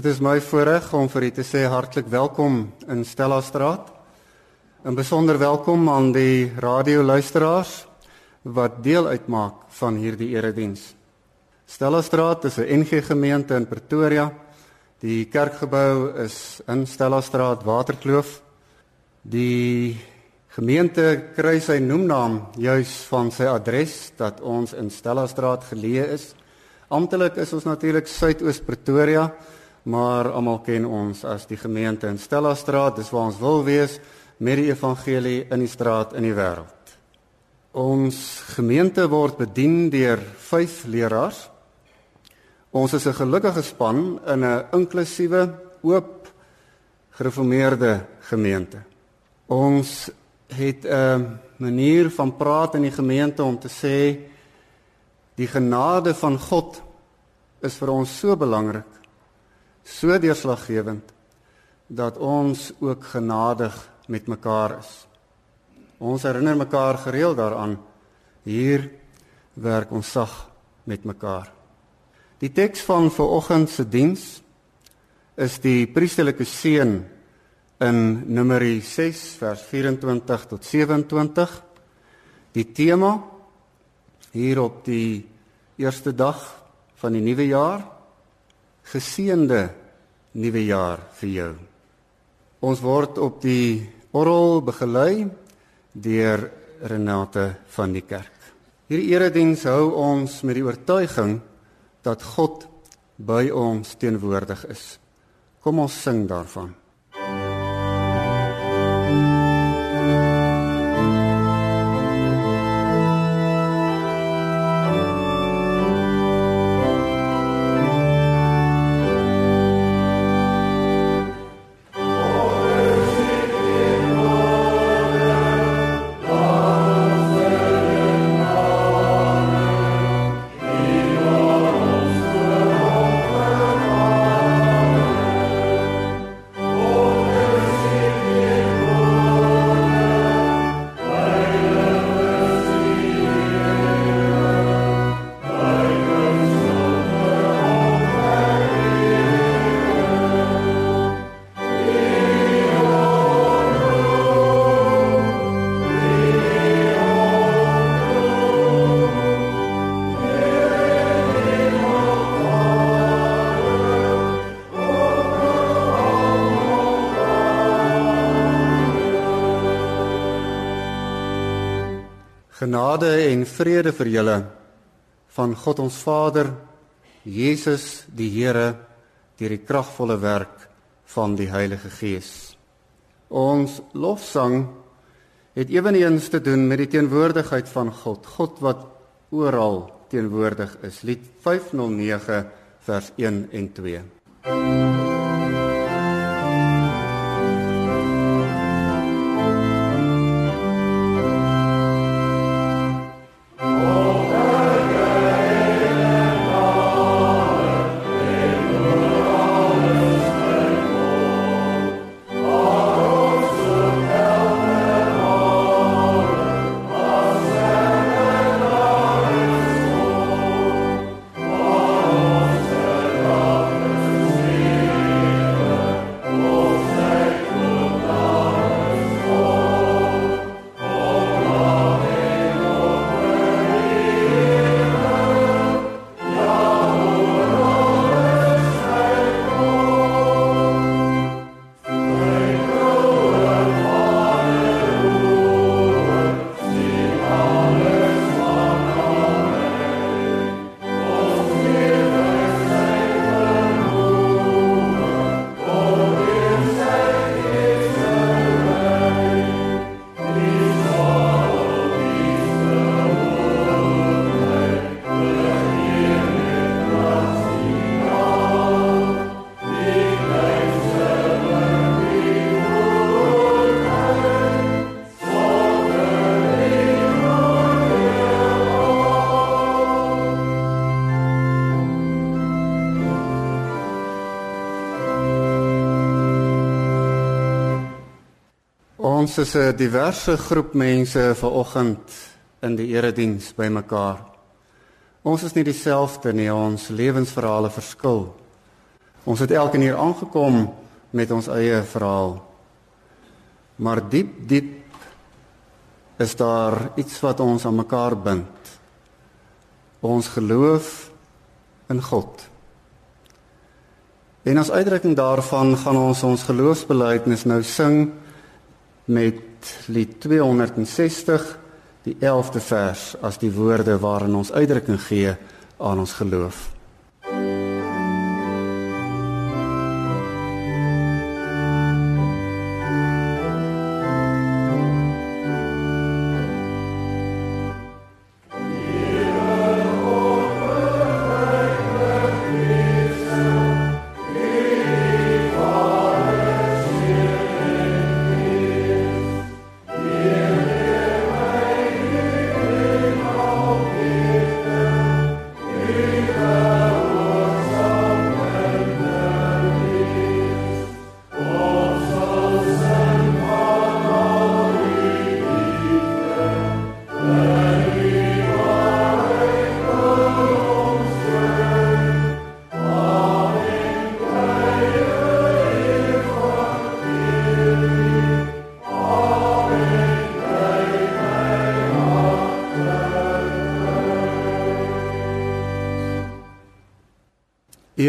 Dit is my voorreg om vir u te sê hartlik welkom in Stella Straat. 'n Besonder welkom aan die radioluisteraars wat deel uitmaak van hierdie erediens. Stella Straat is 'n NG gemeente in Pretoria. Die kerkgebou is in Stella Straat, Waterkloof. Die gemeente kry sy noemnaam juis van sy adres dat ons in Stella Straat geleë is. Amptelik is ons natuurlik Suidoos Pretoria maar almal ken ons as die gemeente in Stella Straat, dis waar ons wil wees met die evangelie in die straat in die wêreld. Ons gemeente word bedien deur 5 leraars. Ons is 'n gelukkige span in 'n inklusiewe, oop, gereformeerde gemeente. Ons het 'n manier van praat in die gemeente om te sê die genade van God is vir ons so belangrik so deurslaggewend dat ons ook genadig met mekaar is. Ons herinner mekaar gereeld daaraan hier werk ons sag met mekaar. Die teks van vanoggend se diens is die priesterlike seën in Numeri 6 vers 24 tot 27. Die tema hier op die eerste dag van die nuwe jaar geseënde nuwe jaar vir jou. Ons word op die orgel begelei deur Renate van die kerk. Hierdie erediens hou ons met die oortuiging dat God by ons teenwoordig is. Kom ons sing daarvan. Genade en vrede vir julle van God ons Vader, Jesus die Here, deur die kragvolle werk van die Heilige Gees. Ons lofsang het eweneens te doen met die teenwoordigheid van God, God wat oral teenwoordig is. Lied 509 vers 1 en 2. Ons is 'n diverse groep mense vanoggend in die erediens bymekaar. Ons is nie dieselfde nie, ons lewensverhale verskil. Ons het elkeen hier aangekom met ons eie verhaal. Maar diep diep is daar iets wat ons aan mekaar bind. Ons geloof in God. En as uitdrukking daarvan gaan ons ons geloofsbelijdenis nou sing met lied 260 die 11de vers as die woorde waarin ons uitdrukking gee aan ons geloof.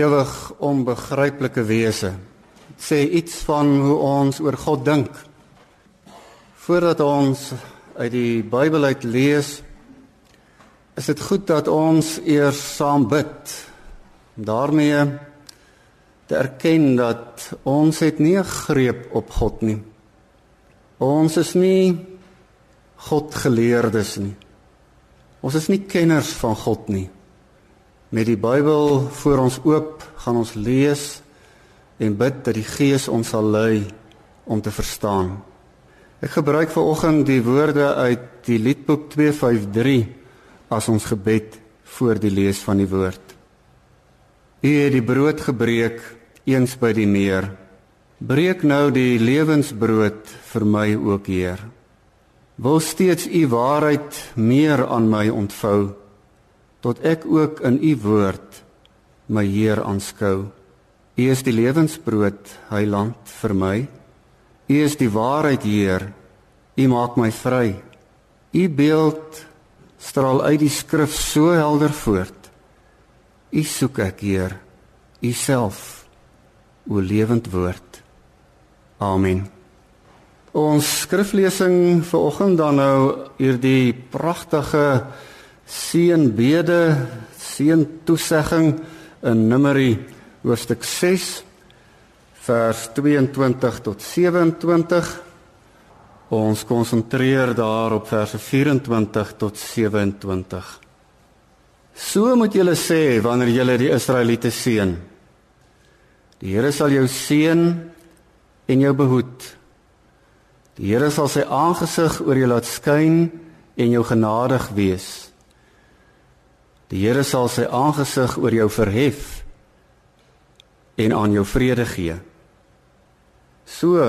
Ewig onbegryplike wese sê iets van hoe ons oor God dink. Voordat ons uit die Bybel uit lees, is dit goed dat ons eers saam bid. daarmee te erken dat ons het nie 'n greep op God nie. Ons is nie God geleerdes nie. Ons is nie kenners van God nie. Met die Bybel voor ons oop, gaan ons lees en bid dat die Gees ons sal lei om te verstaan. Ek gebruik ver oggend die woorde uit die Liedboek 253 as ons gebed voor die lees van die woord. U het die brood gebreek eens by die meer. Breek nou die lewensbrood vir my ook, Heer. Wil steeds u waarheid meer aan my ontvou tot ek ook in u woord my Heer aanskou. U is die lewensbrood, Heiland vir my. U is die waarheid, Heer. U maak my vry. U beeld straal uit die skrif so helder voort. U soek ek, Heer, U self, o lewend woord. Amen. Ons skriflesing vir oggend dan nou hierdie pragtige seënbede, seëntoesegging in Numeri hoofstuk 6 vers 22 tot 27. Ons konsentreer daar op verse 24 tot 27. So moet julle sê wanneer julle die Israeliete seën. Die Here sal jou seën en jou behoed. Die Here sal sy aangesig oor jou laat skyn en jou genadig wees. Die Here sal sy aangesig oor jou verhef en aan jou vrede gee. So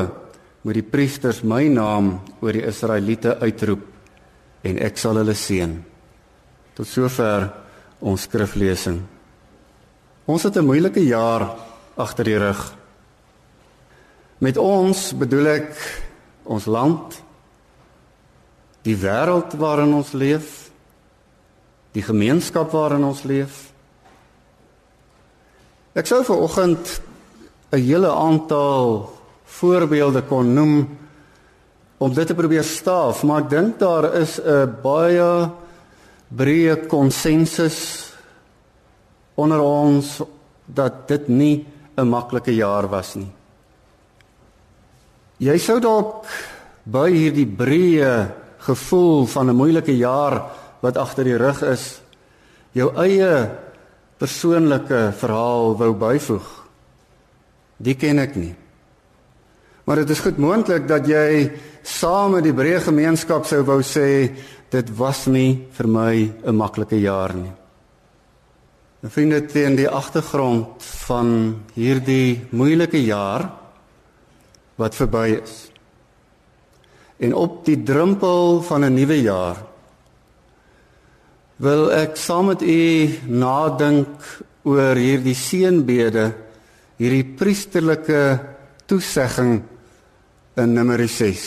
moet die priesters my naam oor die Israeliete uitroep en ek sal hulle seën. Tot sover ons skriflesing. Ons het 'n moeilike jaar agter die rug. Met ons bedoel ek ons land, die wêreld waarin ons leef, die gemeenskap waarin ons leef. Ek sou vir oggend 'n hele aantal voorbeelde kon noem om dit te probeer staaf, maar ek dink daar is 'n baie breë konsensus onder ons dat dit nie 'n maklike jaar was nie. Jy sou dalk by hierdie breë gevoel van 'n moeilike jaar wat agter die rug is jou eie persoonlike verhaal wou byvoeg. Die ken ek nie. Maar dit is goed moontlik dat jy saam met die breë gemeenskap sou wou sê dit was nie vir my 'n maklike jaar nie. Ek vind dit in die agtergrond van hierdie moeilike jaar wat verby is. En op die drempel van 'n nuwe jaar wil ek saam met u nadink oor hierdie seënbede, hierdie priesterlike toesegging in Numeri 6.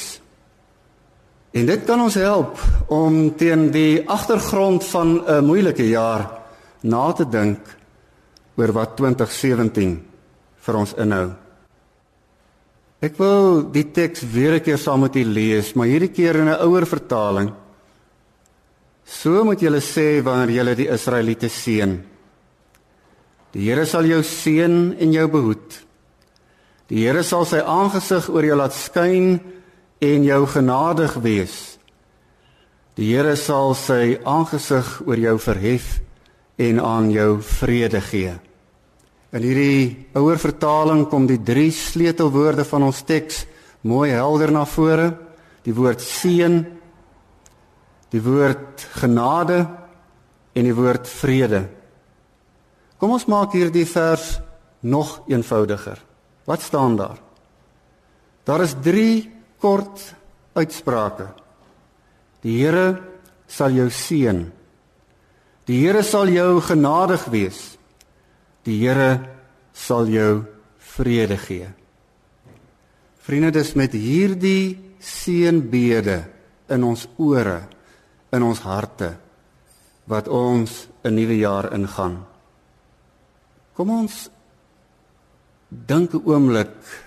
En dit kan ons help om teen die agtergrond van 'n moeilike jaar na te dink oor wat 2017 vir ons inhou. Ek wil die teks weer 'n keer saam met u lees, maar hierdie keer in 'n ouer vertaling. So moet julle sê wanneer julle die Israeliete seën. Die Here sal jou seën en jou behoed. Die Here sal sy aangesig oor jou laat skyn en jou genadig wees. Die Here sal sy aangesig oor jou verhef en aan jou vrede gee. In hierdie ouer vertaling kom die drie sleutelwoorde van ons teks mooi helder na vore. Die woord seën, die woord genade en die woord vrede. Kom ons maak hierdie vers nog eenvoudiger. Wat staan daar? Daar is 3 kort uitsprake. Die Here sal jou seën. Die Here sal jou genadig wees. Die Here sal jou vrede gee. Vriende, dis met hierdie seënbede in ons ore, in ons harte wat ons 'n nuwe jaar ingaan. Kom ons dink 'n oomblik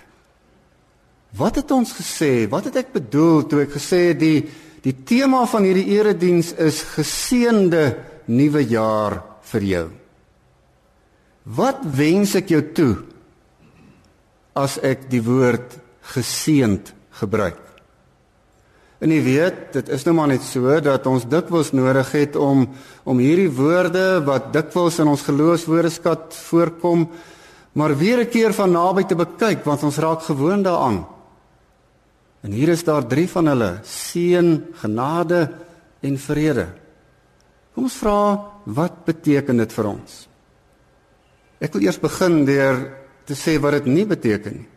Wat het ons gesê? Wat het ek bedoel toe ek gesê het die die tema van hierdie erediens is geseënde nuwe jaar vir jou? Wat wens ek jou toe as ek die woord geseënd gebruik? En jy weet, dit is nou maar net so dat ons dikwels nodig het om om hierdie woorde wat dikwels in ons geloofswoordeskat voorkom, maar weer 'n keer van naby te bekyk want ons raak gewoond daaraan. En hier is daar drie van hulle: seën, genade en vrede. Kom ons vra wat beteken dit vir ons? Ek wil eers begin deur te sê wat dit nie beteken nie.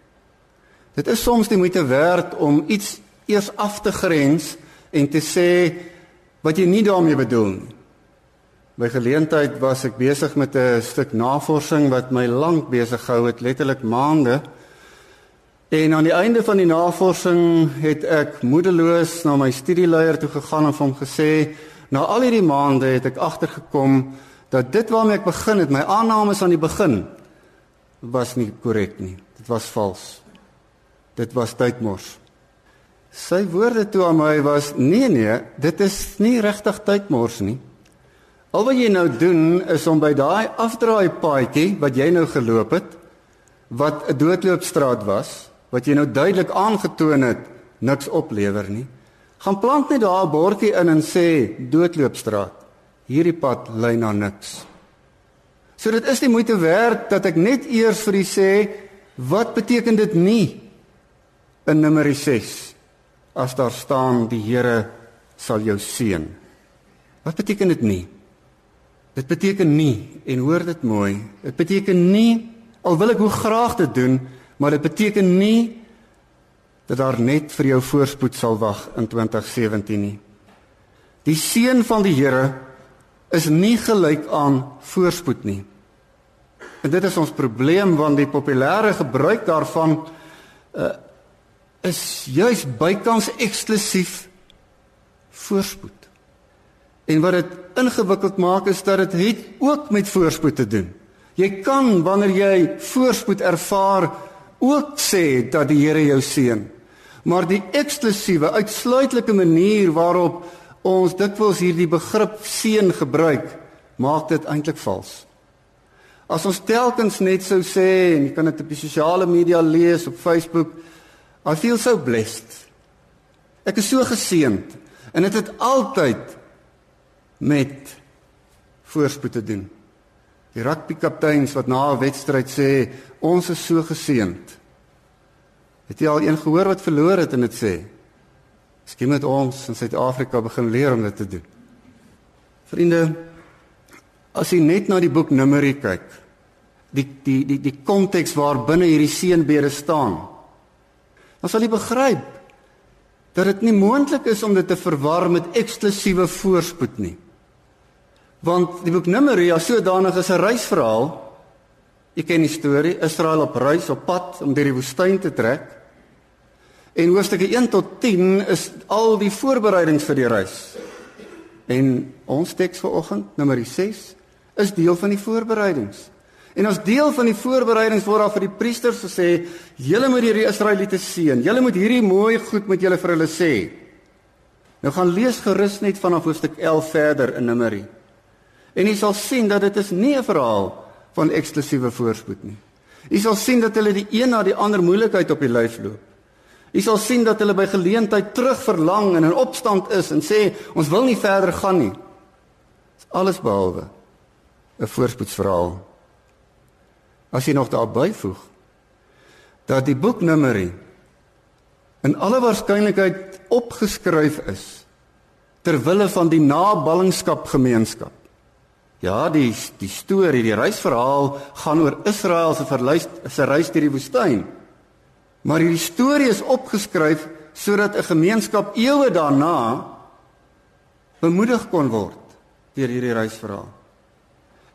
Dit is soms die moeite werd om iets eers af te grens en te sê wat jy nie daarmee bedoel nie. By geleentheid was ek besig met 'n stuk navorsing wat my lank besig gehou het, letterlik maande. En aan die einde van die navorsing het ek moedeloos na my studieleier toe gegaan en hom gesê, na al hierdie maande het ek agtergekom dat dit waarmee ek begin het, my aannames aan die begin was nie korrek nie. Dit was vals. Dit was tydmors. Sy woorde toe aan my was: "Nee nee, dit is nie regtig tydmors nie. Al wat jy nou doen is om by daai afdraai paadjie wat jy nou geloop het, wat 'n doodloopstraat was, wat jy nou duidelik aangetoon het niks oplewer nie. Gaan plant net daar 'n bordjie in en sê doodloopstraat. Hierdie pad lei na niks. So dit is nie moeite werd dat ek net eers vir u sê wat beteken dit nie in Numeri 6 as daar staan die Here sal jou seën. Wat beteken dit nie? Dit beteken nie en hoor dit mooi. Dit beteken nie al wil ek hoe graag dit doen maar dit beteken nie dat daar net vir jou voorspoed sal wag in 2017 nie. Die seën van die Here is nie gelyk aan voorspoed nie. En dit is ons probleem want die populêre gebruik daarvan uh, is juis bykans eksklusief voorspoed. En wat dit ingewikkeld maak is dat dit het ook met voorspoed te doen. Jy kan wanneer jy voorspoed ervaar ook sê dat die Here jou seën. Maar die eksklusiewe, uitsluitlike manier waarop ons dikwels hierdie begrip seën gebruik, maak dit eintlik vals. As ons telkens net sou sê en jy kan dit op die sosiale media lees op Facebook, I feel so blessed. Ek is so geseënd en dit het, het altyd met voorspoed te doen. Die rugbykapteins wat na 'n wedstryd sê ons is so geseënd. Het jy al een gehoor wat verloor het en dit sê? Miskien moet ons in Suid-Afrika begin leer om dit te doen. Vriende, as jy net na die boek Numeri kyk, die die die die konteks waarbinne hierdie seënbede staan, dan sal jy begryp dat dit nie moontlik is om dit te verwar met eksklusiewe voorspoed nie. Want die boek Numeri as sodanig is 'n reisverhaal Jy ken die storie, Israel op reis op pad om deur die woestyn te trek. En hoofstukke 1 tot 10 is al die voorbereidings vir die reis. En ons teks vanoggend, nommer 6, is deel van die voorbereidings. En as deel van die voorbereidings word daar vir die priesters gesê, julle moet hierdie Israeliete seën. Julle moet hierdie mooi goed met julle vir hulle sê. Nou gaan lees gerus net vanaf hoofstuk 11 verder in Numeri. En jy sal sien dat dit is nie 'n verhaal van eksklusiewe voorspoed nie. Jy sal sien dat hulle die een na die ander moeilikheid op die lyf loop. Jy sal sien dat hulle by geleentheid terugverlang en in opstand is en sê ons wil nie verder gaan nie. Dis alles behalwe 'n voorspoedsverhaal. As jy nog daar byvoeg dat die boek Numeri in alle waarskynlikheid opgeskryf is ter wille van die naballingskap gemeenskap. Ja, die die storie, die reisverhaal gaan oor Israel se verluis se reis deur die woestyn. Maar hierdie storie is opgeskryf sodat 'n gemeenskap eeue daarna bemoedig kon word deur hierdie reisverhaal.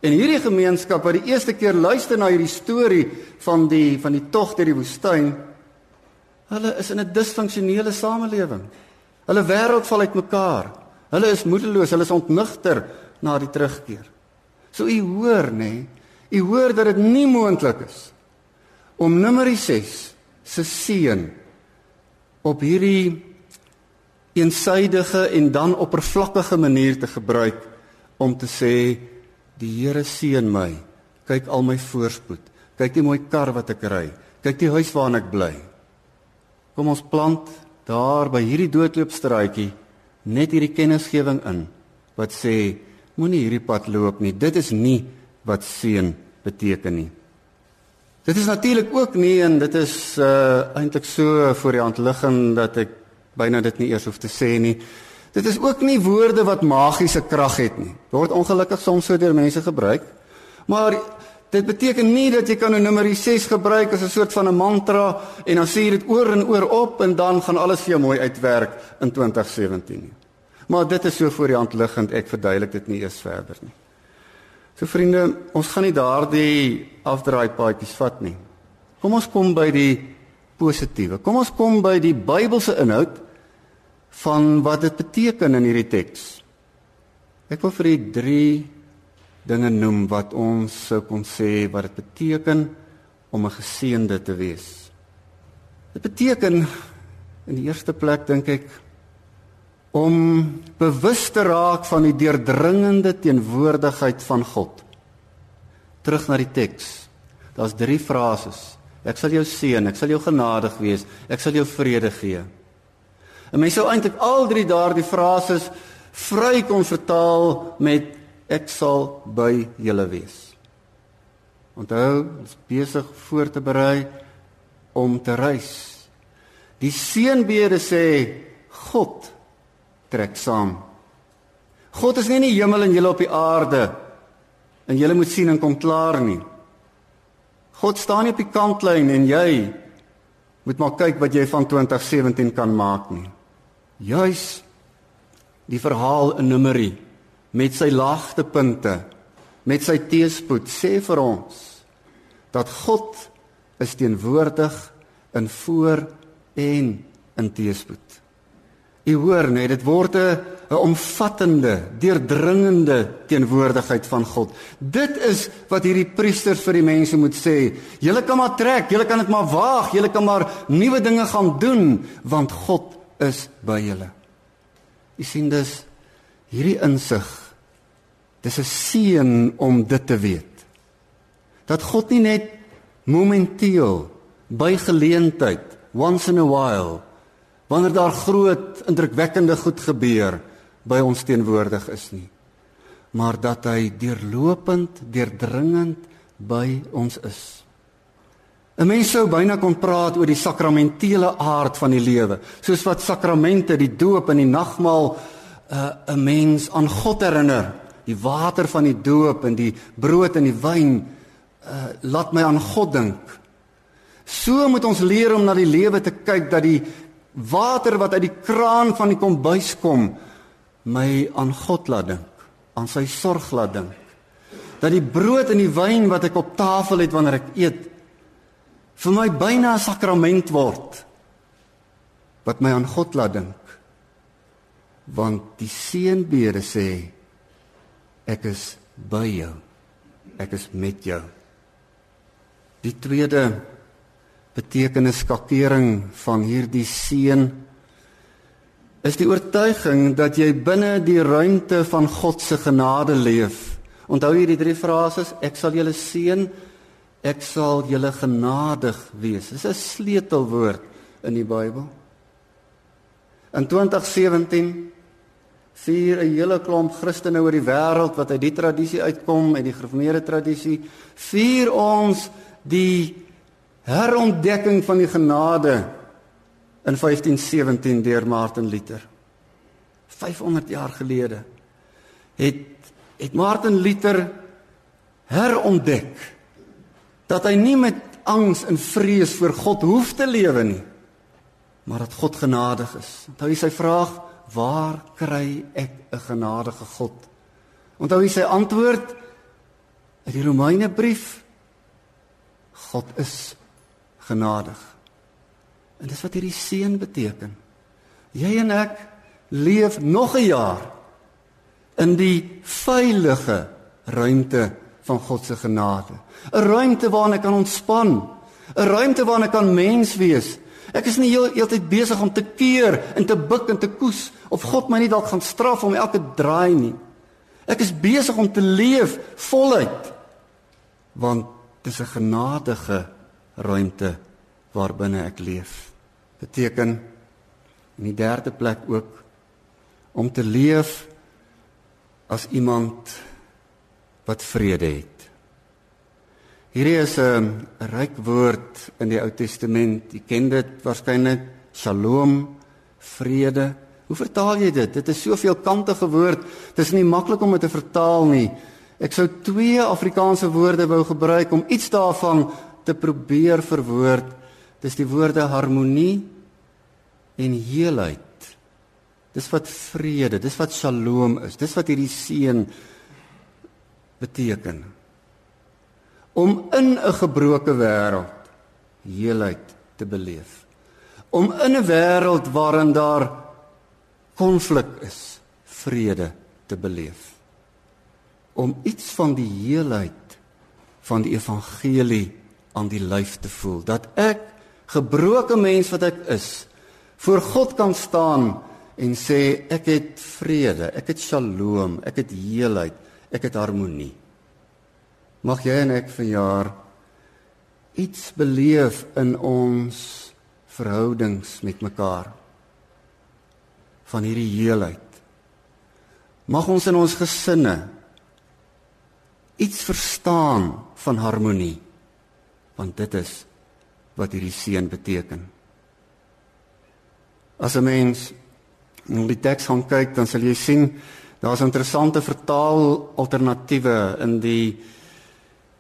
En hierdie gemeenskap wat die eerste keer luister na hierdie storie van die van die tog deur die woestyn, hulle is in 'n disfunksionele samelewing. Hulle wêreld val uitmekaar. Hulle is moedeloos, hulle is ontnigter na die terugkeer. So u hoor nê, nee, u hoor dat dit nie moontlik is om Numeri 6 se seën op hierdie eensydige en dan oppervlakkige manier te gebruik om te sê Die Here seën my. Kyk al my voorspoed. Kyk die mooi kar wat ek ry. Kyk die huis waarin ek bly. Kom ons plant daar by hierdie doodloopstraatjie net hierdie kennisgewing in wat sê moenie hierdie pad loop nie. Dit is nie wat seën beteken nie. Dit is natuurlik ook nie en dit is uh eintlik so voor die hand liggend dat ek byna dit nie eers hoef te sê nie. Dit is ook nie woorde wat magiese krag het nie. Word ongelukkig soms so deur mense gebruik. Maar dit beteken nie dat jy kan 'n nommer 6 gebruik as 'n soort van 'n mantra en dan sê jy dit oor en oor op en dan gaan alles vir jou mooi uitwerk in 2017 nie. Maar dit is so voor die hand liggend, ek verduidelik dit nie eers verder nie. So vriende, ons gaan nie daardie afdraai paadjies vat nie. Kom ons kom by die positiewe. Kom ons kom by die Bybelse inhoud van wat dit beteken in hierdie teks. Ek wil vir u drie dinge noem wat ons sou kon sê wat dit beteken om 'n geseënde te wees. Dit beteken in die eerste plek dink ek om bewus te raak van die deurdringende teenwoordigheid van God. Terug na die teks. Daar's drie frases. Ek sal jou seën, ek sal jou genadig wees, ek sal jou vrede gee. En mense sou eintlik al drie daardie frases vry kon vertaal met ek sal by julle wees. Onthou, ons besig voor te berei om te reis. Die seënbede sê God trek saam. God is nie in die hemel en julle op die aarde en julle moet sien en kom klaar nie. God staan nie op die kantlyn en jy moet maar kyk wat jy van 2017 kan maak nie juis die verhaal in Numeri met sy laagtepunte, met sy teëspoed sê vir ons dat God is teenwoordig in voor en in teëspoed. U hoor net, dit word 'n omvattende, deurdringende teenwoordigheid van God. Dit is wat hierdie priesters vir die mense moet sê. Julle kan maar trek, julle kan dit maar waag, julle kan maar nuwe dinge gaan doen want God is by julle. U sien dus hierdie insig. Dis 'n seën om dit te weet. Dat God nie net momenteel by geleentheid, once in a while, wanneer daar groot indrukwekkende goed gebeur, by ons teenwoordig is nie, maar dat hy deurlopend, deurdringend by ons is. 'n Mens sou byna kon praat oor die sakramentele aard van die lewe, soos wat sakramente, die doop en die nagmaal 'n uh, 'n mens aan God herinner. Die water van die doop en die brood en die wyn uh, laat my aan God dink. So moet ons leer om na die lewe te kyk dat die water wat uit die kraan van die kombuis kom my aan God laat dink, aan sy sorg laat dink. dat die brood en die wyn wat ek op tafel het wanneer ek eet vir my byna 'n sakrament word wat my aan God laat dink. Want die seënbede sê ek is by jou. Ek is met jou. Die tweede betekenis skakering van hierdie seën is die oortuiging dat jy binne die ruimte van God se genade leef. Onthou hierdie drie frases: ek sal julle seën, ek sal julle genadig wees. Dis 'n sleutelwoord in die Bybel. In 2017 vier 'n hele klomp Christene oor die wêreld wat uit die tradisie uitkom, uit die gereformeerde tradisie, vier ons die herontdekking van die genade in 1517 deur Martin Luther. 500 jaar gelede het het Martin Luther herontdek dat hy nie met angs en vrees voor God hoef te lewe nie, maar dat God genadig is. Onthou hy sy vraag, waar kry ek 'n genadige God? Onthou hy sy antwoord uit die Romeine brief, God is genadig. En dis wat hierdie seën beteken. Jy en ek leef nog 'n jaar in die veilige ruimte van God se genade. 'n Ruimte waarin ek kan ontspan, 'n ruimte waarin ek kan mens wees. Ek is nie heeltyd besig om te keer en te buk en te koes of God my nie dalk gaan straf om elke draai nie. Ek is besig om te leef voluit want dit is 'n genadige ruimte waarbinne ek leef. Beteken in die derde plek ook om te leef as iemand wat vrede het. Hierdie is 'n ryk woord in die Ou Testament. Jy ken dit waarskynlik Shalom, vrede. Hoe vertaal jy dit? Dit is soveel kantige woord. Dit is nie maklik om dit te vertaal nie. Ek sou twee Afrikaanse woorde wou gebruik om iets daarvan te probeer verwoord. Dis die woorde harmonie en heelheid. Dis wat vrede, dis wat Shalom is. Dis wat hierdie seën beteken. Om in 'n gebroke wêreld heelheid te beleef. Om in 'n wêreld waarin daar konflik is, vrede te beleef. Om iets van die heelheid van die evangelie aan die lyf te voel dat ek gebroke mens wat ek is voor God kan staan en sê ek het vrede, ek het shalom, ek het heelheid, ek het harmonie. Mag jy en ek vanjaar iets beleef in ons verhoudings met mekaar van hierdie heelheid. Mag ons in ons gesinne iets verstaan van harmonie want dit is wat hierdie seën beteken. As 'n mens na die teks gaan kyk, dan sal jy sien daar's interessante vertaal alternatiewe in die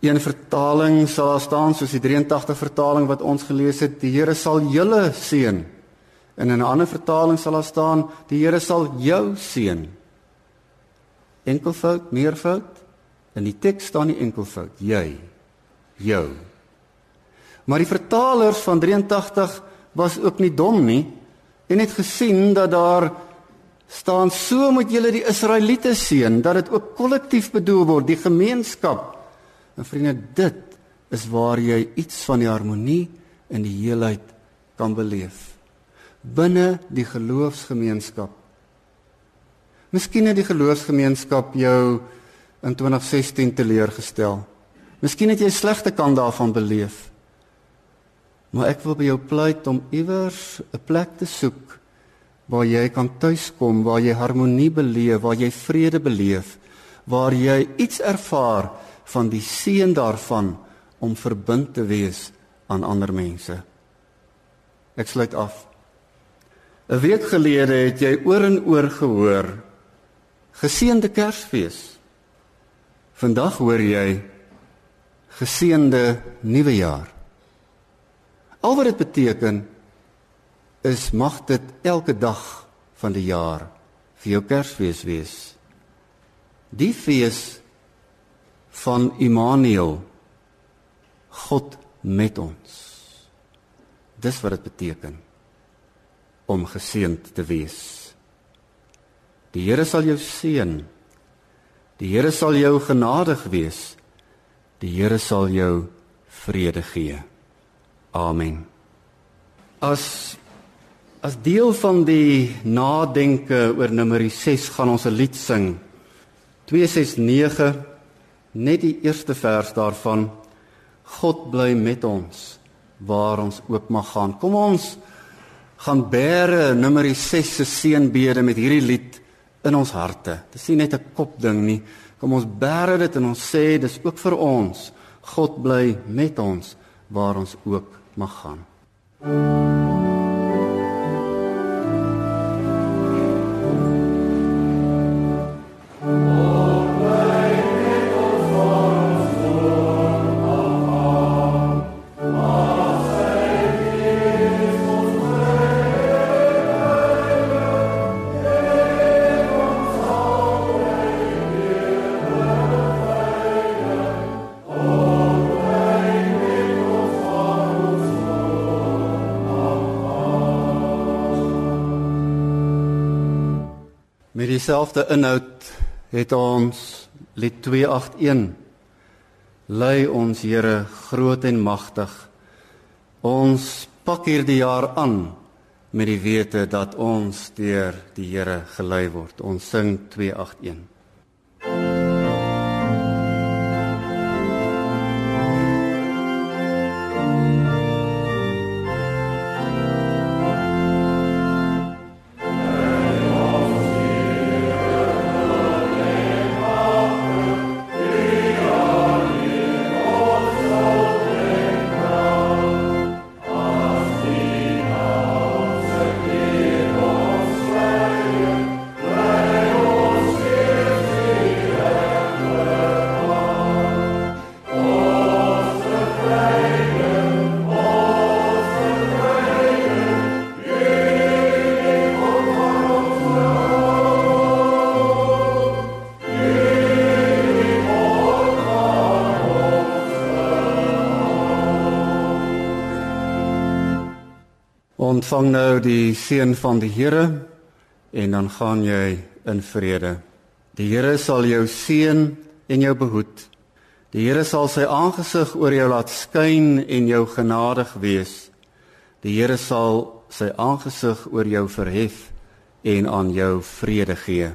een vertaling sal daar staan soos die 83 vertaling wat ons gelees het, die Here sal julle seën. En in 'n ander vertaling sal daar staan die Here sal jou seën. Enkelvoud, meervoud? In die teks staan nie enkelvoud, jy. Jou. Maar die vertalers van 83 was ook nie dom nie en het gesien dat daar staan so moet julle die Israeliete seën dat dit ook kollektief bedoel word, die gemeenskap. En vriende, dit is waar jy iets van die harmonie en die heelheid kan beleef binne die geloofsgemeenskap. Miskien het die geloofsgemeenskap jou in 2016 teleurgestel. Miskien het jy slegte kant daarvan beleef. Maar ek wil by jou pleit om iewers 'n plek te soek waar jy kan tuiskom, waar jy harmonie beleef, waar jy vrede beleef, waar jy iets ervaar van die seën daarvan om verbind te wees aan ander mense. Ek sluit af. 'n Week gelede het jy oor en oor gehoor geseënde Kersfees. Vandag hoor jy geseënde nuwe jaar. Al wat dit beteken is mag dit elke dag van die jaar vir jou Kersfees wees. Die fees van Immanuel. God met ons. Dis wat dit beteken om geseënd te wees. Die Here sal jou seën. Die Here sal jou genadig wees. Die Here sal jou vrede gee. Amen. As as deel van die nadenke oor Numeri 6 gaan ons 'n lied sing. 269 net die eerste vers daarvan. God bly met ons waar ons ook mag gaan. Kom ons gaan bære Numeri 6 se seënbede met hierdie lied in ons harte. Dit is nie net 'n kopding nie. Kom ons bære dit en ons sê dis ook vir ons. God bly met ons waar ons ook mag gaan. Met dieselfde inhoud het ons lied 281 Lei ons Here groot en magtig. Ons pak hierdie jaar aan met die wete dat ons deur die Here gelei word. Ons sing 281. Ontvang nou die seën van die Here en dan gaan jy in vrede. Die Here sal jou seën en jou behoed. Die Here sal sy aangesig oor jou laat skyn en jou genadig wees. Die Here sal sy aangesig oor jou verhef en aan jou vrede gee.